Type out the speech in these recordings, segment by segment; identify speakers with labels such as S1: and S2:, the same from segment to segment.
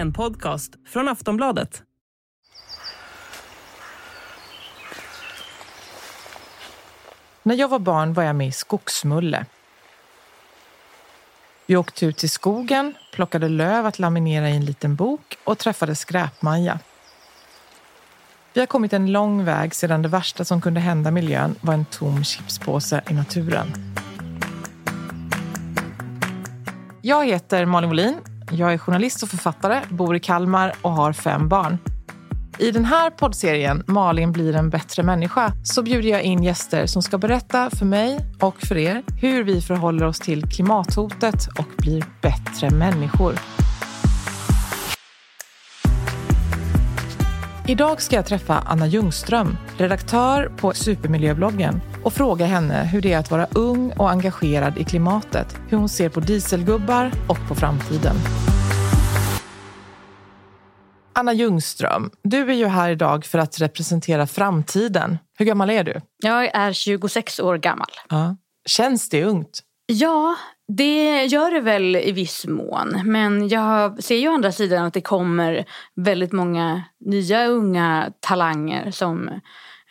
S1: En podcast från Aftonbladet.
S2: När jag var barn var jag med i Skogsmulle. Vi åkte ut till skogen, plockade löv att laminera i en liten bok och träffade Skräpmaja. Vi har kommit en lång väg sedan det värsta som kunde hända miljön var en tom chipspåse i naturen. Jag heter Malin Wollin. Jag är journalist och författare, bor i Kalmar och har fem barn. I den här poddserien Malin blir en bättre människa så bjuder jag in gäster som ska berätta för mig och för er hur vi förhåller oss till klimathotet och blir bättre människor. Idag ska jag träffa Anna Ljungström, redaktör på Supermiljöbloggen och fråga henne hur det är att vara ung och engagerad i klimatet, hur hon ser på dieselgubbar och på framtiden. Anna Ljungström, du är ju här idag för att representera framtiden. Hur gammal är du?
S3: Jag är 26 år gammal.
S2: Ja. Känns det ungt?
S3: Ja, det gör det väl i viss mån. Men jag ser ju å andra sidan att det kommer väldigt många nya unga talanger som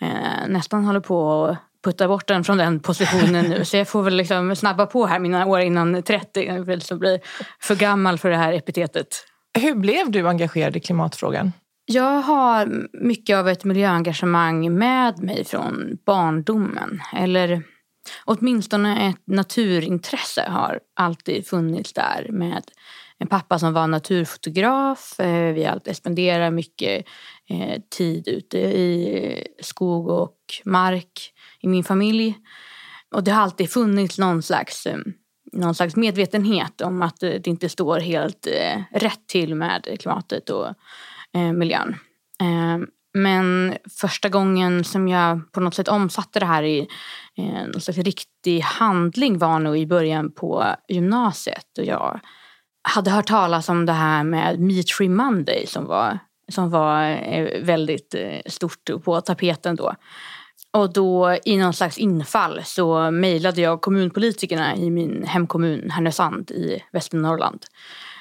S3: eh, nästan håller på att putta bort den från den positionen nu. Så jag får väl liksom snabba på här mina år innan 30. Jag vill så bli för gammal för det här epitetet.
S2: Hur blev du engagerad i klimatfrågan?
S3: Jag har mycket av ett miljöengagemang med mig från barndomen. Eller åtminstone ett naturintresse har alltid funnits där med en pappa som var naturfotograf. Eh, vi har alltid spenderat mycket eh, tid ute i skog och mark i min familj. Och det har alltid funnits någon slags, eh, någon slags medvetenhet om att eh, det inte står helt eh, rätt till med klimatet och miljön. Ehm, men första gången som jag på något sätt omsatte det här i någon slags riktig handling var nog i början på gymnasiet. Och jag hade hört talas om det här med Meat Free Monday som var, som var väldigt stort på tapeten då. Och då i någon slags infall så mejlade jag kommunpolitikerna i min hemkommun Härnösand i Västernorrland.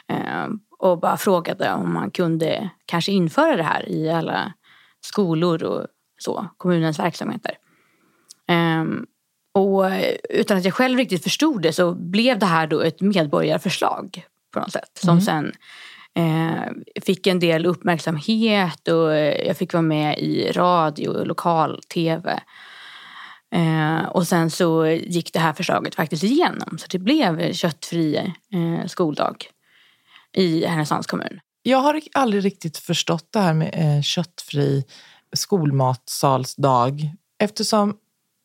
S3: Eh, och bara frågade om man kunde kanske införa det här i alla skolor och så, kommunens verksamheter. Um, och utan att jag själv riktigt förstod det så blev det här då ett medborgarförslag på något sätt. Som mm. sen Eh, fick en del uppmärksamhet och jag fick vara med i radio och lokal-tv. Eh, och sen så gick det här förslaget faktiskt igenom så det blev köttfri eh, skoldag i Härnösands kommun.
S2: Jag har aldrig riktigt förstått det här med köttfri skolmatsalsdag eftersom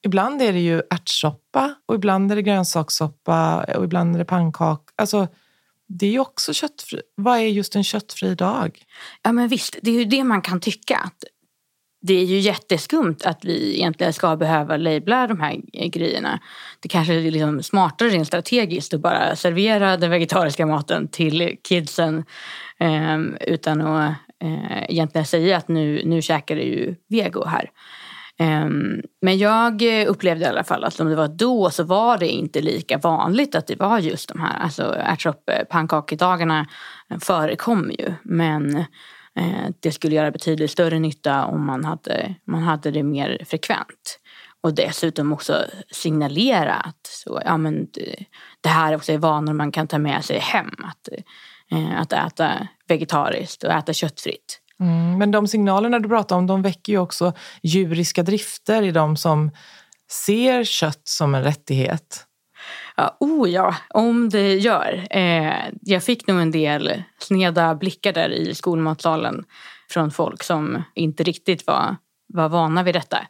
S2: ibland är det ju ärtsoppa och ibland är det grönsakssoppa och ibland är det pannkaka. Alltså, det är ju också köttfri. Vad är just en köttfri dag?
S3: Ja men visst, det är ju det man kan tycka. Att det är ju jätteskumt att vi egentligen ska behöva labla de här grejerna. Det kanske är liksom smartare rent strategiskt att bara servera den vegetariska maten till kidsen eh, utan att eh, egentligen säga att nu, nu käkar du ju vego här. Ehm, men jag upplevde i alla fall att om det var då så var det inte lika vanligt att det var just de här alltså ärtsopppannkakedagarna förekom ju. Men eh, det skulle göra betydligt större nytta om man hade, man hade det mer frekvent. Och dessutom också signalera att så, ja, men det, det här också är vanor man kan ta med sig hem. Att, eh, att äta vegetariskt och äta köttfritt.
S2: Mm, men de signalerna du pratar om de väcker ju också djuriska drifter i de som ser kött som en rättighet.
S3: Ja, oh ja, om det gör. Eh, jag fick nog en del sneda blickar där i skolmatsalen från folk som inte riktigt var, var vana vid detta.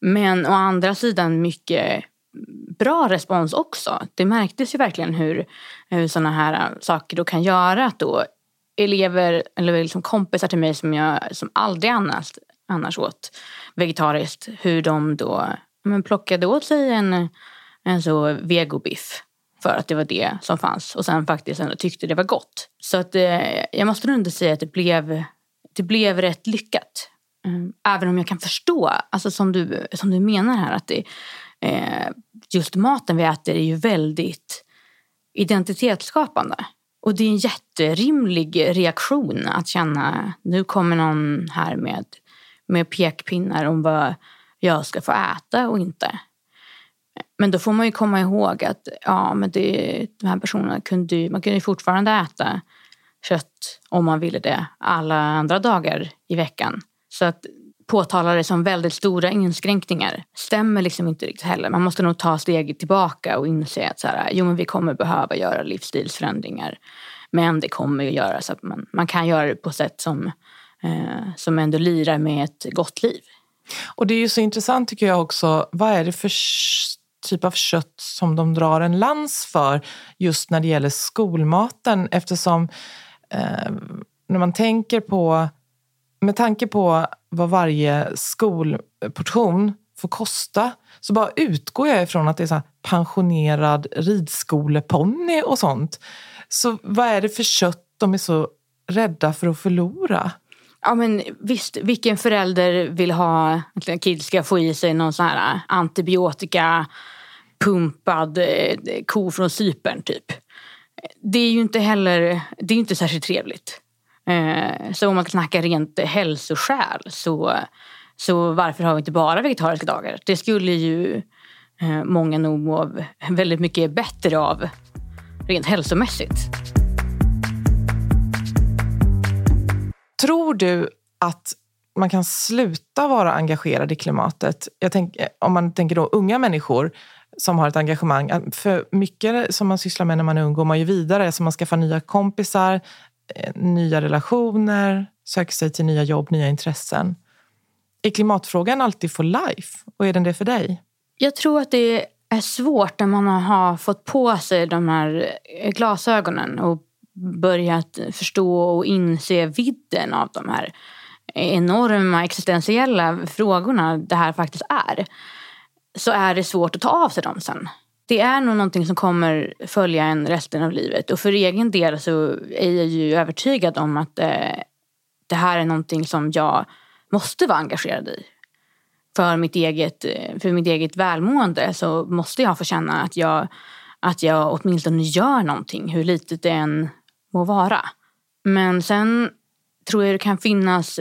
S3: Men å andra sidan mycket bra respons också. Det märktes ju verkligen hur, hur sådana här saker då kan göra att då elever eller liksom kompisar till mig som, jag, som aldrig annars, annars åt vegetariskt, hur de då men, plockade åt sig en, en så vegobiff för att det var det som fanns och sen faktiskt ändå tyckte det var gott. Så att eh, jag måste nog ändå säga att det blev, det blev rätt lyckat. Mm, även om jag kan förstå, alltså som du, som du menar här, att det, eh, just maten vi äter är ju väldigt identitetsskapande. Och det är en jätterimlig reaktion att känna, nu kommer någon här med, med pekpinnar om vad jag ska få äta och inte. Men då får man ju komma ihåg att ja, men det, de här personerna kunde, man kunde ju fortfarande äta kött om man ville det alla andra dagar i veckan. Så att påtala det som väldigt stora inskränkningar stämmer liksom inte riktigt heller. Man måste nog ta steget tillbaka och inse att så här, jo, men vi kommer behöva göra livsstilsförändringar. Men det kommer att göra så att man, man kan göra det på sätt som, eh, som ändå lirar med ett gott liv.
S2: Och det är ju så intressant tycker jag också, vad är det för typ av kött som de drar en lans för just när det gäller skolmaten eftersom eh, när man tänker på med tanke på vad varje skolportion får kosta så bara utgår jag ifrån att det är så pensionerad ridskoleponny och sånt. Så vad är det för kött de är så rädda för att förlora?
S3: Ja men visst, vilken förälder vill ha att kids ska få i sig någon sån här äh, antibiotika pumpad eh, ko från Cypern typ. Det är ju inte heller, det är inte särskilt trevligt. Eh, så om man snackar rent hälsoskäl så, så varför har vi inte bara vegetariska dagar? Det skulle ju eh, många nog må väldigt mycket bättre av rent hälsomässigt.
S2: Tror du att man kan sluta vara engagerad i klimatet? Jag tänk, eh, om man tänker då unga människor som har ett engagemang. För mycket som man sysslar med när man är ung går man ju vidare. Så man skaffar nya kompisar, Eh, nya relationer, söker sig till nya jobb, nya intressen. Är klimatfrågan alltid for life? Och är den det för dig?
S3: Jag tror att det är svårt när man har fått på sig de här eh, glasögonen och börjat förstå och inse vidden av de här enorma existentiella frågorna det här faktiskt är. Så är det svårt att ta av sig dem sen det är nog någonting som kommer följa en resten av livet. Och för egen del så är jag ju övertygad om att eh, det här är någonting som jag måste vara engagerad i. För mitt eget, eh, för mitt eget välmående så måste jag få känna att jag, att jag åtminstone gör någonting, hur litet det än må vara. Men sen tror jag det kan finnas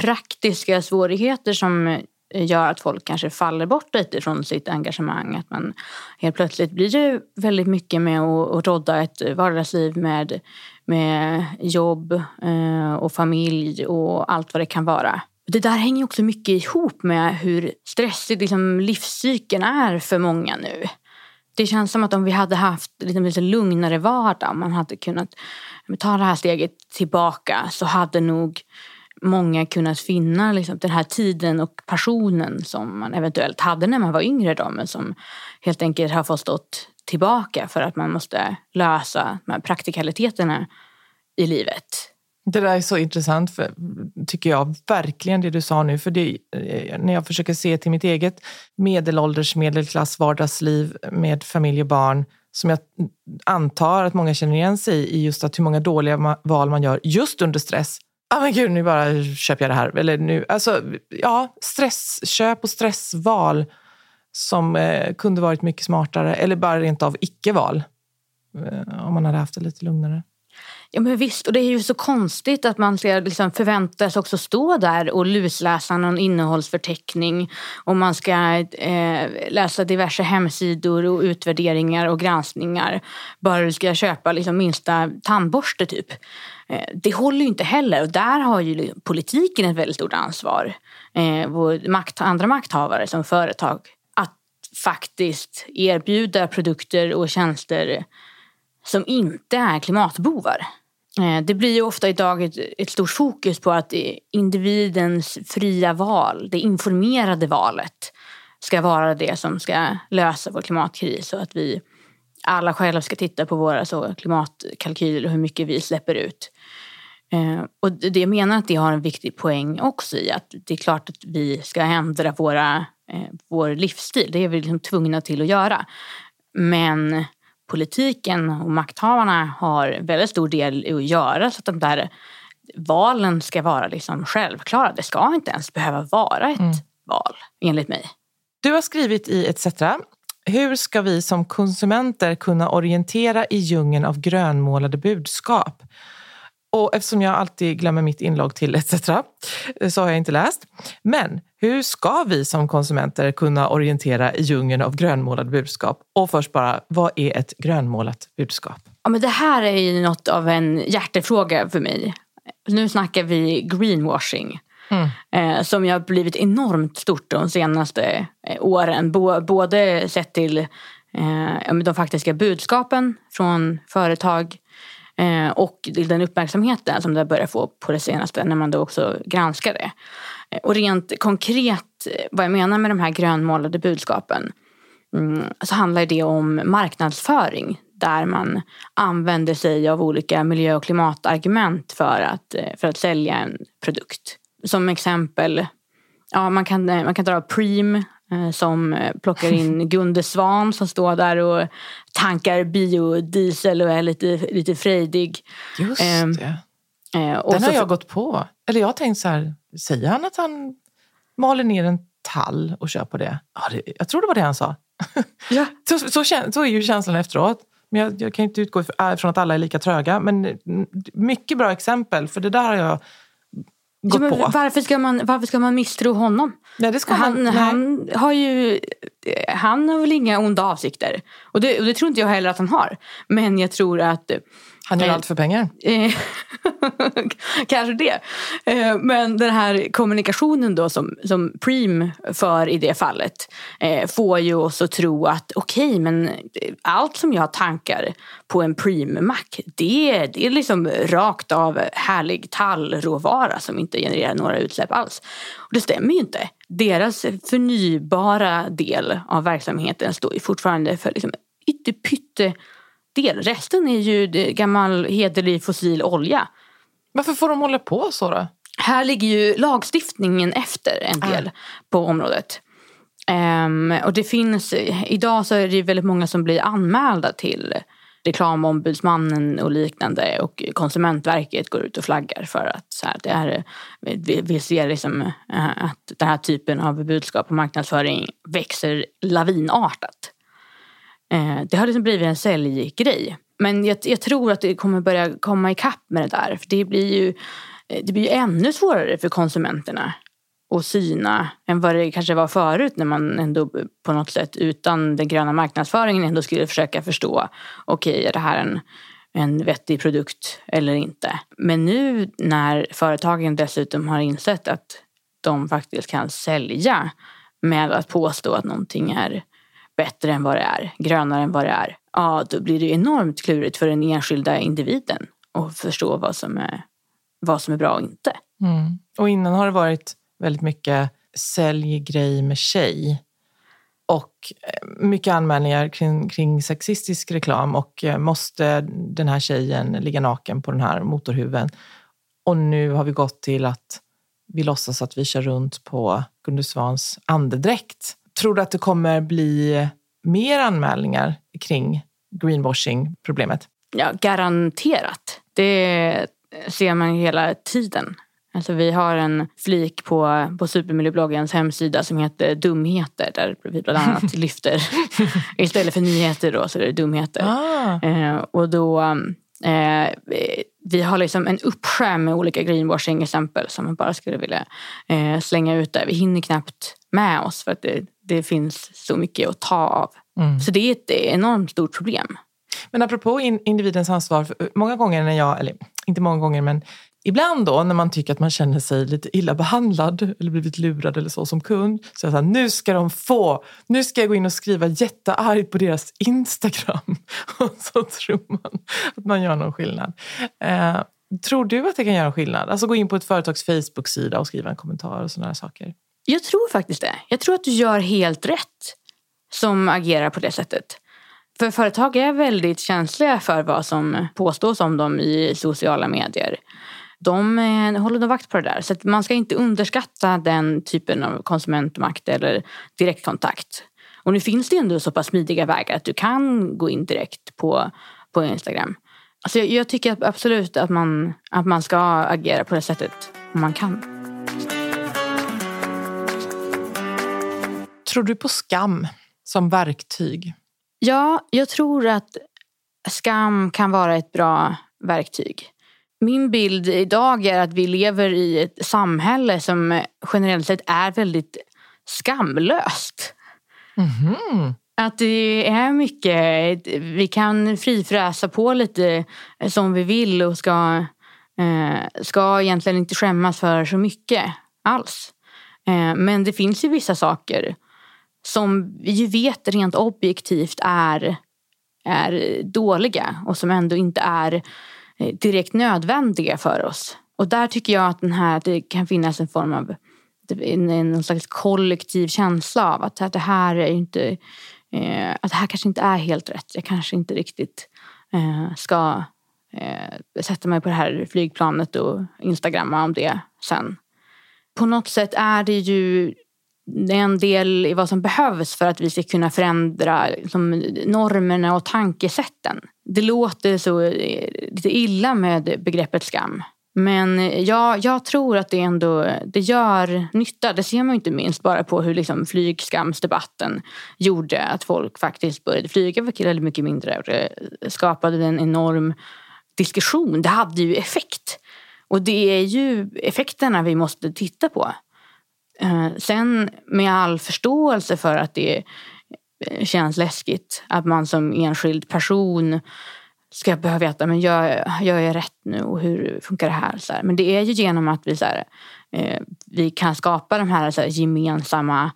S3: praktiska svårigheter som gör att folk kanske faller bort lite från sitt engagemang. Att man helt plötsligt blir det väldigt mycket med att, rodda ett vardagsliv med, med jobb eh, och familj och allt vad det kan vara. Det där hänger också mycket ihop med hur stressig liksom, livscykeln är för många nu. Det känns som att om vi hade haft liksom, lite lugnare vardag, om man hade kunnat ta det här steget tillbaka så hade nog många kunnat finna liksom, den här tiden och passionen som man eventuellt hade när man var yngre då, men som helt enkelt har fått stått tillbaka för att man måste lösa de här praktikaliteterna i livet.
S2: Det där är så intressant, för, tycker jag. Verkligen det du sa nu. För det, eh, när jag försöker se till mitt eget medelålders, medelklass vardagsliv med familj och barn som jag antar att många känner igen sig i, just att hur många dåliga val man gör just under stress ah, men gud, nu bara köper jag det här. Eller nu, alltså, ja, stressköp och stressval som eh, kunde varit mycket smartare. Eller bara rent av icke-val. Eh, om man hade haft det lite lugnare.
S3: Ja men visst, och det är ju så konstigt att man ska liksom förväntas också stå där och lusläsa någon innehållsförteckning och man ska eh, läsa diverse hemsidor och utvärderingar och granskningar bara du ska köpa liksom minsta tandborste typ. Eh, det håller ju inte heller och där har ju politiken ett väldigt stort ansvar. Eh, makt, andra makthavare som företag att faktiskt erbjuda produkter och tjänster som inte är klimatbovar. Eh, det blir ju ofta idag ett, ett stort fokus på att individens fria val, det informerade valet ska vara det som ska lösa vår klimatkris och att vi alla själva ska titta på våra så, klimatkalkyler och hur mycket vi släpper ut. Eh, och det jag menar att det har en viktig poäng också i att det är klart att vi ska ändra våra, eh, vår livsstil. Det är vi liksom tvungna till att göra. Men politiken och makthavarna har väldigt stor del i att göra så att de där valen ska vara liksom självklara. Det ska inte ens behöva vara ett mm. val, enligt mig.
S2: Du har skrivit i ETC. Hur ska vi som konsumenter kunna orientera i djungeln av grönmålade budskap? Och eftersom jag alltid glömmer mitt inlogg till ETC så har jag inte läst. Men hur ska vi som konsumenter kunna orientera i djungeln av grönmålade budskap? Och först bara, vad är ett grönmålat budskap?
S3: Ja, men det här är ju något av en hjärtefråga för mig. Nu snackar vi greenwashing. Mm. Eh, som ju har blivit enormt stort de senaste eh, åren. både sett till eh, de faktiska budskapen från företag Eh, och den uppmärksamheten som det börjar få på det senaste när man då också granskar det. Eh, och rent konkret eh, vad jag menar med de här grönmålade budskapen mm, så handlar det om marknadsföring där man använder sig av olika miljö och klimatargument för att, eh, för att sälja en produkt. Som exempel, ja, man, kan, eh, man kan dra Preem som eh, plockar in Gunde Svan som står där och tankar biodiesel och är lite, lite frejdig.
S2: Just ehm, det. Eh, Den har jag gått på. Eller jag har tänkt så här, säger han att han maler ner en tall och kör på det? Ja, det jag tror det var det han sa. Ja. så, så, så, är ju känslan efteråt. Men jag, jag kan inte utgå från att alla är lika tröga. Men mycket bra exempel, för det där har jag gått ja, på.
S3: Varför ska, man, varför ska man misstro honom?
S2: Nej, det ska
S3: han,
S2: man,
S3: han har ju han har väl inga onda avsikter. Och det, och det tror inte jag heller att han har. Men jag tror att
S2: han gör allt för pengar.
S3: Kanske det. Eh, men den här kommunikationen då som, som Preem för i det fallet eh, får ju oss att tro att okej okay, men allt som jag tankar på en Preem-mack det, det är liksom rakt av härlig tallråvara som inte genererar några utsläpp alls. Och det stämmer ju inte. Deras förnybara del av verksamheten står ju fortfarande för liksom ytterpytte del. Resten är ju gammal hederlig fossil olja.
S2: Varför får de hålla på så då?
S3: Här ligger ju lagstiftningen efter en del ah. på området. Um, och det finns, idag så är det väldigt många som blir anmälda till reklamombudsmannen och liknande och Konsumentverket går ut och flaggar för att så här, det är, vi, vi ser liksom, uh, att den här typen av budskap och marknadsföring växer lavinartat. Eh, det har liksom blivit en säljgrej. Men jag, jag, tror att det kommer börja komma ikapp med det där. För det blir ju eh, det blir ju ännu svårare för konsumenterna att syna än vad det kanske var förut när man ändå på något sätt utan den gröna marknadsföringen ändå skulle försöka förstå okej, okay, är det här en, en vettig produkt eller inte? Men nu när företagen dessutom har insett att de faktiskt kan sälja med att påstå att någonting är bättre än vad det är, grönare än vad det är, ja då blir det enormt klurigt för den enskilda individen att förstå vad som är, vad som är bra och inte.
S2: Mm. Och innan har det varit väldigt mycket sälj grej med tjej och eh, mycket anmälningar kring, kring sexistisk reklam och eh, måste den här tjejen ligga naken på den här motorhuven? Och nu har vi gått till att vi låtsas att vi kör runt på Gunde Svans andedräkt Tror du att det kommer bli mer anmälningar kring greenwashing-problemet?
S3: Ja, garanterat. Det ser man hela tiden. Alltså vi har en flik på, på Supermiljöbloggens hemsida som heter Dumheter där vi bland annat lyfter istället för nyheter då så är det dumheter. Ah. Eh, och då eh, vi har liksom en uppskärm med olika greenwashing-exempel som man bara skulle vilja eh, slänga ut där. Vi hinner knappt med oss för att det, det finns så mycket att ta av. Mm. Så det är ett enormt stort problem.
S2: Men apropå in, individens ansvar, många gånger när jag, eller inte många gånger men ibland då när man tycker att man känner sig lite illa behandlad eller blivit lurad eller så som kund. Så jag sa, nu ska de få, nu ska jag gå in och skriva jätteargt på deras Instagram. Och så tror man att man gör någon skillnad. Eh, tror du att det kan göra skillnad? Alltså gå in på ett företags Facebook-sida och skriva en kommentar och sådana saker.
S3: Jag tror faktiskt det. Jag tror att du gör helt rätt som agerar på det sättet. För företag är väldigt känsliga för vad som påstås om dem i sociala medier. De eh, håller nog vakt på det där. Så man ska inte underskatta den typen av konsumentmakt eller direktkontakt. Och nu finns det ändå så pass smidiga vägar att du kan gå in direkt på, på Instagram. Alltså jag, jag tycker absolut att man, att man ska agera på det sättet om man kan.
S2: Tror du på skam som verktyg?
S3: Ja, jag tror att skam kan vara ett bra verktyg. Min bild idag är att vi lever i ett samhälle som generellt sett är väldigt skamlöst.
S2: Mm.
S3: Att det är mycket, vi kan frifräsa på lite som vi vill och ska, eh, ska egentligen inte skämmas för så mycket alls. Eh, men det finns ju vissa saker som vi ju vet rent objektivt är, är dåliga och som ändå inte är Eh, direkt nödvändiga för oss. Och där tycker jag att, den här, det kan finnas en form av en, en slags kollektiv känsla av att det här är inte eh, att det här kanske inte är helt rätt. Jag kanske inte riktigt eh, ska eh, sätta mig på det här flygplanet och instagramma om det sen. På något sätt är det ju det är en del i vad som behövs för att vi ska kunna förändra liksom, normerna och tankesätten. Det låter så eh, lite illa med begreppet skam. Men eh, jag, jag tror att det ändå det gör nytta. Det ser man inte minst bara på hur liksom flygskamsdebatten gjorde att folk faktiskt började flyga väldigt mycket mindre. Det skapade en enorm diskussion. Det hade ju effekt. Och det är ju effekterna vi måste titta på. Eh, sen med all förståelse för att det känns läskigt att man som enskild person ska behöva veta, men gör, gör jag rätt nu och hur funkar det här? Så här. Men det är ju genom att vi, så här, eh, vi kan skapa de här, så här gemensamma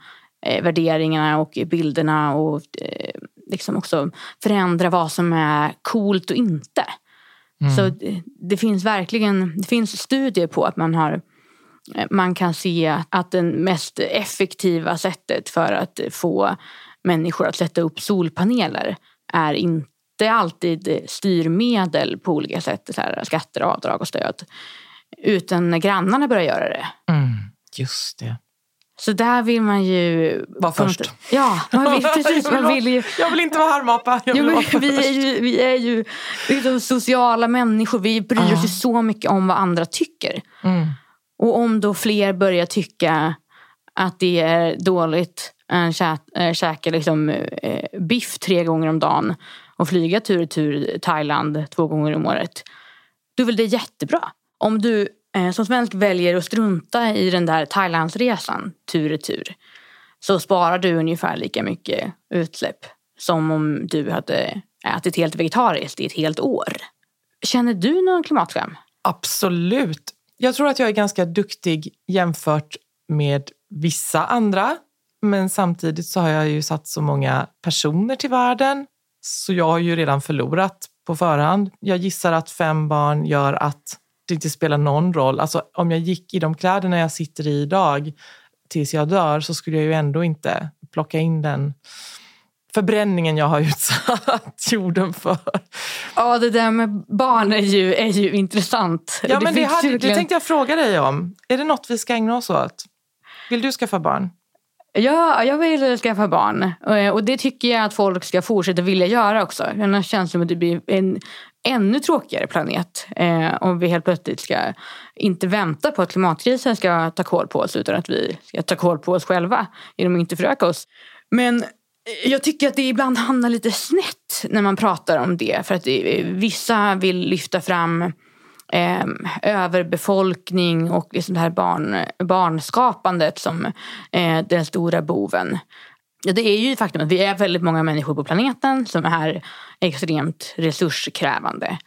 S3: eh, värderingarna och bilderna och eh, liksom också förändra vad som är coolt och inte. Mm. Så det, det, finns verkligen det finns studier på att man har eh, man kan se att det mest effektiva sättet för att få människor att sätta upp solpaneler är inte alltid styrmedel på olika sätt, så här, skatter, avdrag och stöd. Utan när grannarna börjar göra det.
S2: Mm, just det.
S3: Så där vill man ju...
S2: Vara först.
S3: Ja, man vill, precis. Man vill ju,
S2: jag vill inte vara harmapa. Jag vill jo, vara
S3: vi, är ju, vi är ju liksom sociala människor. Vi bryr oss ju så mycket om vad andra tycker.
S2: Mm.
S3: Och om då fler börjar tycka att det är dåligt att äh, eh, käka liksom, äh, biff tre gånger om dagen och flyga tur och tur Thailand två gånger om året. Då är väl det jättebra. Om du eh, som svensk väljer att strunta i den där Thailandsresan tur och tur så sparar du ungefär lika mycket utsläpp som om du hade ätit helt vegetariskt i ett helt år. Känner du någon klimatskam?
S2: Absolut. Jag tror att jag är ganska duktig jämfört med vissa andra. Men samtidigt så har jag ju satt så många personer till världen så jag har ju redan förlorat på förhand. Jag gissar att fem barn gör att det inte spelar någon roll. Alltså om jag gick i de kläderna jag sitter i idag tills jag dör så skulle jag ju ändå inte plocka in den förbränningen jag har utsatt jorden för.
S3: Ja, det där med barn är ju, är ju intressant.
S2: Ja, det men det, hade, det tänkte jag fråga dig om. Är det något vi ska ägna oss åt? Vill du skaffa barn?
S3: Ja, jag vill skaffa barn. Eh, och det tycker jag att folk ska fortsätta vilja göra också. Annars känns det som att det blir en ännu tråkigare planet. Eh, om vi helt plötsligt ska inte vänta på att klimatkrisen ska ta koll på oss utan att vi ska ta koll på oss själva genom att inte föröka oss. Men jag tycker att det ibland hamnar lite snett när man pratar om det. För att eh, vissa vill lyfta fram eh, överbefolkning och liksom det här barn, barnskapandet som eh, den stora boven. Ja, det är ju faktum att vi är väldigt många människor på planeten som är extremt resurskrävande.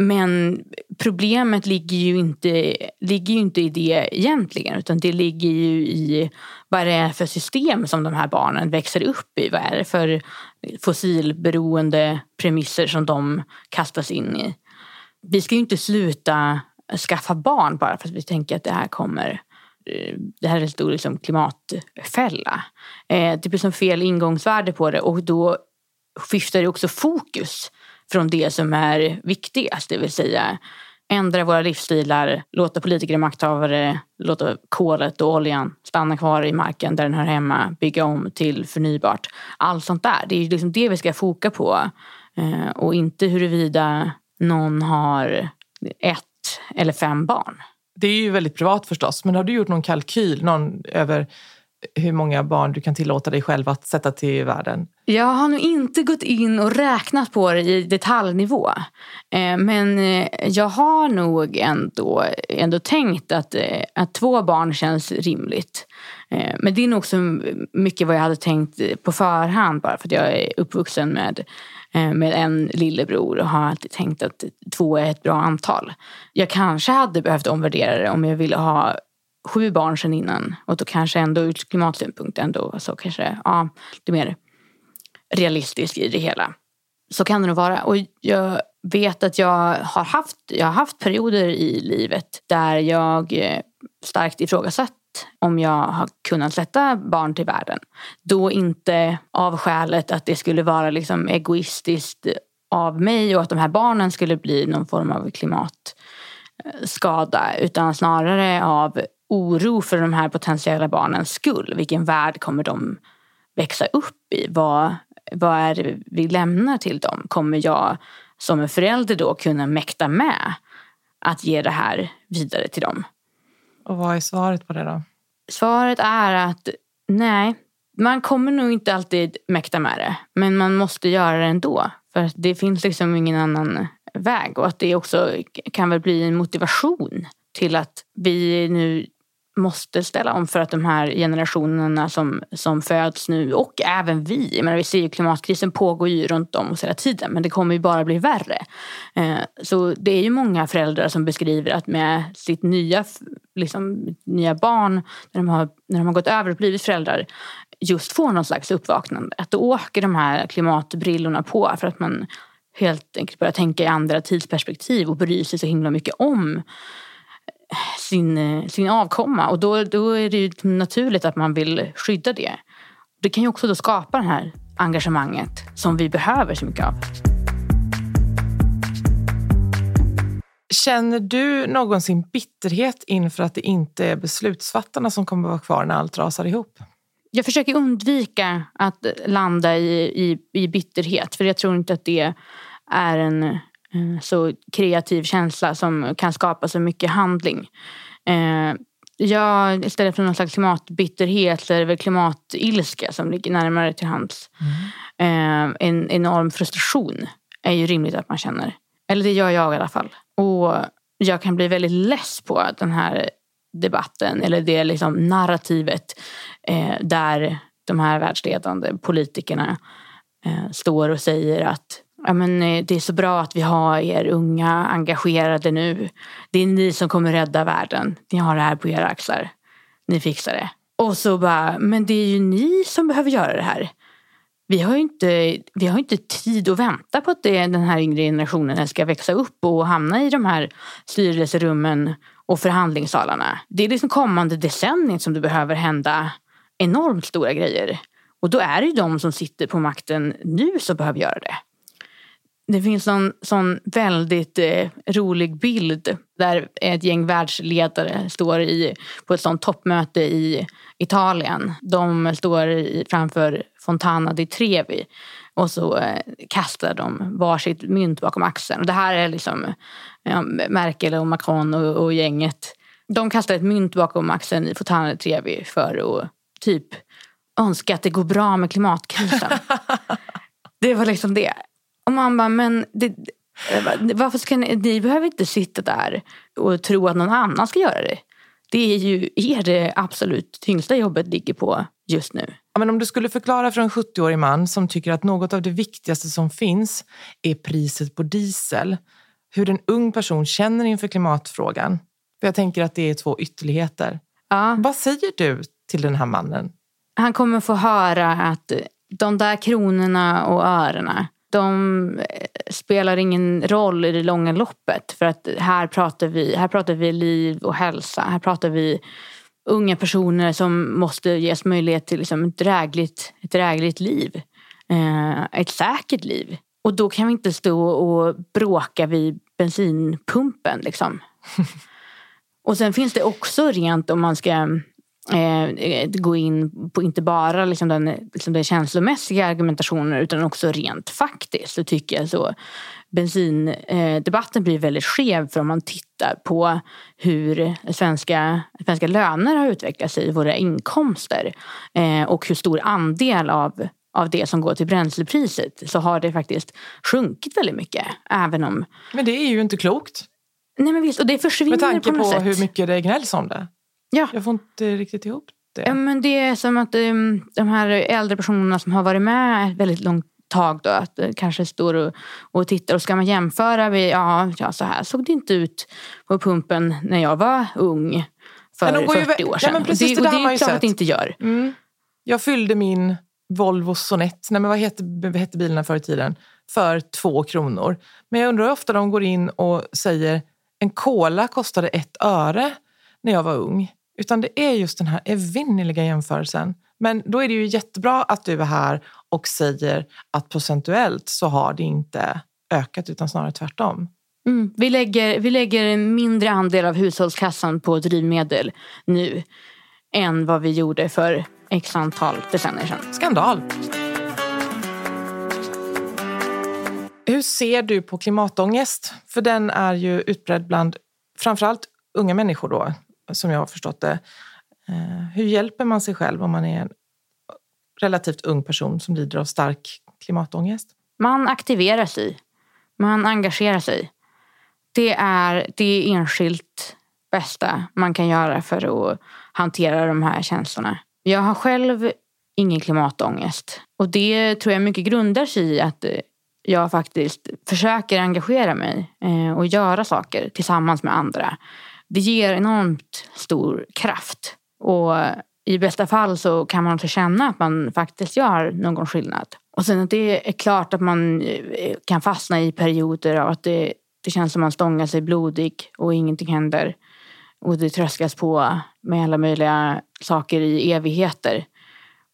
S3: Men problemet ligger ju, inte, ligger ju inte i det egentligen utan det ligger ju i vad det är för system som de här barnen växer upp i. Vad är det för fossilberoende premisser som de kastas in i vi ska ju inte sluta skaffa barn bara för att vi tänker att det här kommer eh, det här är en stor liksom, klimatfälla. Eh, det blir som fel ingångsvärde på det och då skiftar det också fokus från det som är viktigast, det vill säga ändra våra livsstilar, låta politiker och makthavare, låta kolet och oljan stanna kvar i marken där den hör hemma, bygga om till förnybart. Allt sånt där, det är liksom det vi ska foka på. Eh, och inte huruvida någon har ett eller fem barn.
S2: Det är ju väldigt privat förstås, men har du gjort någon kalkyl någon, över hur många barn du kan tillåta dig själv att sätta till världen?
S3: Jag har nog inte gått in och räknat på det i detaljnivå. Eh, men eh, jag har nog ändå, ändå tänkt att, eh, att två barn känns rimligt. Men det är nog också mycket vad jag hade tänkt på förhand bara för att jag är uppvuxen med med en lillebror och har alltid tänkt att två är ett bra antal. Jag kanske hade behövt omvärdera det om jag ville ha sju barn sedan innan. Och då kanske ändå ur klimatsynpunkt ändå så kanske ja, det är mer realistiskt i det hela. Så kan det nog vara. Och jag vet att jag har haft, jag har haft perioder i livet där jag eh, starkt ifrågasatt om jag har kunnat sätta barn till världen. Då inte av skälet att det skulle vara liksom egoistiskt av mig och att de här barnen skulle bli någon form av klimatskada utan snarare av oro för de här potentiella barnens skull. Vilken värld kommer de växa upp i? Vad, vad är det vi lämnar till dem? Kommer jag som en förälder då kunna mäkta med att ge det här vidare till dem?
S2: Och vad är svaret på det då?
S3: Svaret är att nej, man kommer nog inte alltid mäkta med det. Men man måste göra det ändå. För det finns liksom ingen annan väg. Och att det också kan väl bli en motivation till att vi nu måste ställa om för att de här generationerna som, som föds nu och även vi, men vi ser ju klimatkrisen pågår ju runt om oss hela tiden men det kommer ju bara bli värre. Eh, så det är ju många föräldrar som beskriver att med sitt nya, liksom, nya barn när de, har, när de har gått över och blivit föräldrar just får någon slags uppvaknande. Att då åker de här klimatbrillorna på för att man helt enkelt börjar tänka i andra tidsperspektiv och bryr sig så himla mycket om sin, sin avkomma. Och då, då är det naturligt att man vill skydda det. Det kan ju också då skapa det här engagemanget som vi behöver så mycket av.
S2: Känner du någonsin bitterhet inför att det inte är beslutsfattarna som kommer att vara kvar när allt rasar ihop?
S3: Jag försöker undvika att landa i, i, i bitterhet för jag tror inte att det är en så kreativ känsla som kan skapa så mycket handling. Eh, ja, istället för någon slags klimatbitterhet så är det väl klimatilska som ligger närmare till hands. Mm. En enorm frustration är ju rimligt att man känner. Eller det gör jag i alla fall. Och jag kan bli väldigt less på den här debatten eller det liksom narrativet där de här världsledande politikerna står och säger att ja, men, eh, det är så bra att vi har er unga engagerade nu. Det är ni som kommer rädda världen. Ni har det här på era axlar. Ni fixar det. Och så bara, men det är ju ni som behöver göra det här. Vi har ju inte, vi har inte tid att vänta på att det, den här yngre generationen ska växa upp och hamna i de här styrelserummen och förhandlingssalarna. Det är liksom kommande decenniet som det behöver hända enormt stora grejer. Och då är det ju de som sitter på makten nu som behöver göra det. Det finns en sån väldigt eh, rolig bild där ett gäng världsledare står i, på ett sånt toppmöte i Italien. De står i, framför Fontana di Trevi och så eh, kastar de varsitt mynt bakom axeln. Och det här är liksom ja, Merkel och Macron och, och gänget. De kastar ett mynt bakom axeln i Fontana di Trevi för att typ önska att det går bra med klimatkrisen. det var liksom det. Och man bara, men det, varför ska ni, ni behöver inte sitta där och tro att någon annan ska göra det. Det är ju er det absolut tyngsta jobbet ligger på just nu.
S2: Ja, men om du skulle förklara för en 70-årig man som tycker att något av det viktigaste som finns är priset på diesel, hur en ung person känner inför klimatfrågan. För jag tänker att det är två ytterligheter. Ja. Vad säger du till den här mannen?
S3: Han kommer få höra att de där kronorna och örena de eh, spelar ingen roll i det långa loppet. För att här pratar vi, här pratar vi liv och hälsa. Här pratar vi unga personer som måste ges möjlighet till liksom ett, drägligt, ett drägligt liv. Eh, ett säkert liv. Och då kan vi inte stå och bråka vid bensinpumpen. Liksom. och sen finns det också rent om man ska eh, gå in på inte bara liksom den, liksom den känslomässiga argumentationen utan också rent faktiskt. Så tycker jag så bensindebatten blir väldigt skev för om man tittar på hur svenska, svenska löner har utvecklat sig, våra inkomster eh, och hur stor andel av av det som går till bränslepriset så har det faktiskt sjunkit väldigt mycket. Även om...
S2: Men det är ju inte klokt.
S3: Nej men visst, och det försvinner
S2: på något sätt. Med
S3: tanke
S2: på hur mycket det gnälls om det.
S3: Ja.
S2: Jag får inte riktigt ihop det.
S3: Ja, men det är som att um, de här äldre personerna som har varit med ett väldigt långt tag då, att uh, kanske står och, och tittar och ska man jämföra, vi, ja, ja så här såg det inte ut på pumpen när jag var ung för 40 år sedan. Ja, men precis, det, det, och det är klart att det inte gör.
S2: Mm. Jag fyllde min Volvo Sonett, nej men vad hette, hette bilarna förr i tiden, för två kronor. Men jag undrar hur ofta de går in och säger en cola kostade ett öre när jag var ung. Utan det är just den här evinnerliga jämförelsen. Men då är det ju jättebra att du är här och säger att procentuellt så har det inte ökat utan snarare tvärtom.
S3: Mm. Vi, lägger, vi lägger en mindre andel av hushållskassan på drivmedel nu än vad vi gjorde för x antal decennier sedan.
S2: Skandal! Hur ser du på klimatångest? För den är ju utbredd bland framförallt unga människor då, som jag har förstått det. Eh, hur hjälper man sig själv om man är en relativt ung person som lider av stark klimatångest?
S3: Man aktiverar sig. Man engagerar sig. Det är det enskilt bästa man kan göra för att hantera de här känslorna. Jag har själv ingen klimatångest. Och det tror jag mycket grundar sig i att eh, jag faktiskt försöker engagera mig eh, och göra saker tillsammans med andra. Det ger enormt stor kraft. Och i bästa fall så kan man också känna att man faktiskt gör någon skillnad. Och sen att det är klart att man eh, kan fastna i perioder av att det, det känns som att man stångar sig blodig och ingenting händer. Och det tröskas på med alla möjliga saker i evigheter.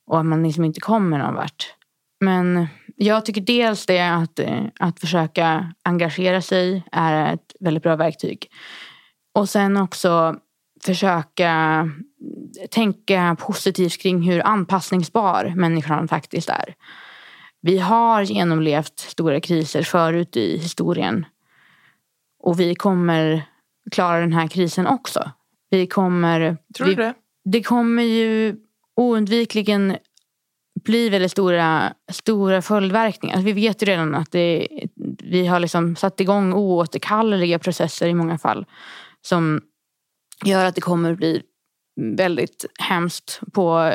S3: Och att man liksom inte kommer någon vart. Men jag tycker dels det att, eh, att försöka engagera sig är ett väldigt bra verktyg. Och sen också försöka tänka positivt kring hur anpassningsbar människan faktiskt är. Vi har genomlevt stora kriser förut i historien. Och vi kommer klara den här krisen också. Vi kommer...
S2: Tror du
S3: vi,
S2: det?
S3: Det kommer ju oundvikligen bli väldigt stora, stora följdverkningar. Vi vet ju redan att det, vi har liksom satt igång oåterkalleliga processer i många fall som gör att det kommer bli väldigt hemskt på,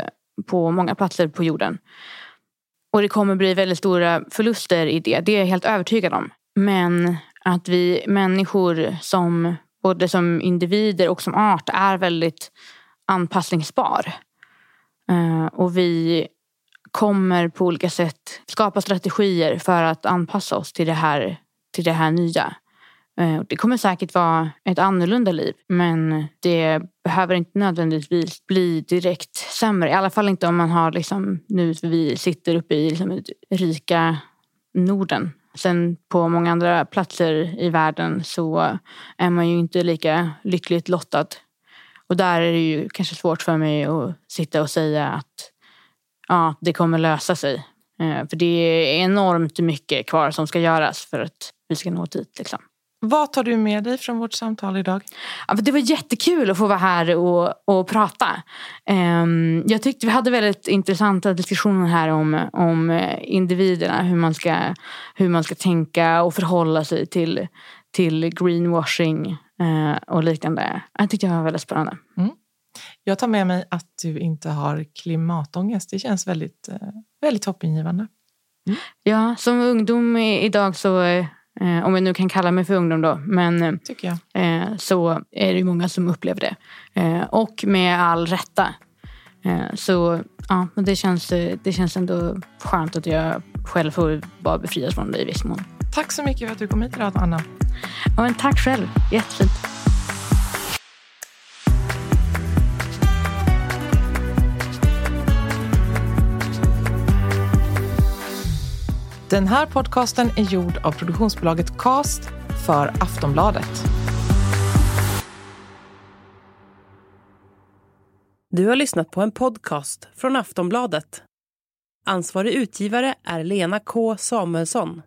S3: på många platser på jorden. Och det kommer bli väldigt stora förluster i det. Det är jag helt övertygad om. Men att vi människor som både som individer och som art är väldigt anpassningsbar. Eh, och vi kommer på olika sätt skapa strategier för att anpassa oss till det här, till det här nya. Eh, det kommer säkert vara ett annorlunda liv men det behöver inte nödvändigtvis bli direkt sämre. I alla fall inte om man har liksom, nu vi sitter uppe i liksom, rika Norden Sen på många andra platser i världen så är man ju inte lika lyckligt lottad. Och där är det ju kanske svårt för mig att sitta och säga att ja, det kommer lösa sig. Eh, för det är enormt mycket kvar som ska göras för att vi ska nå dit. Liksom.
S2: Vad tar du med dig från vårt samtal idag?
S3: Ja, det var jättekul att få vara här och, och prata. Um, jag tyckte vi hade väldigt intressanta diskussioner här om, om individerna. Hur man, ska, hur man ska tänka och förhålla sig till, till greenwashing uh, och liknande. Jag tyckte det var väldigt spännande. Mm.
S2: Jag tar med mig att du inte har klimatångest. Det känns väldigt, uh, väldigt hoppingivande.
S3: Mm. Ja, som ungdom idag så Eh, om jag nu kan kalla mig för ungdom då. Men eh, så är det många som upplever det. Eh, och med all rätta. Eh, så ja, det känns, det känns ändå skönt att jag själv får vara befriad från det i viss mån.
S2: Tack så mycket för att du kom hit idag, Anna.
S3: Ja, men tack själv. Jättefint.
S2: Den här podcasten är gjord av produktionsbolaget Cast för Aftonbladet.
S1: Du har lyssnat på en podcast från Aftonbladet. Ansvarig utgivare är Lena K Samuelsson.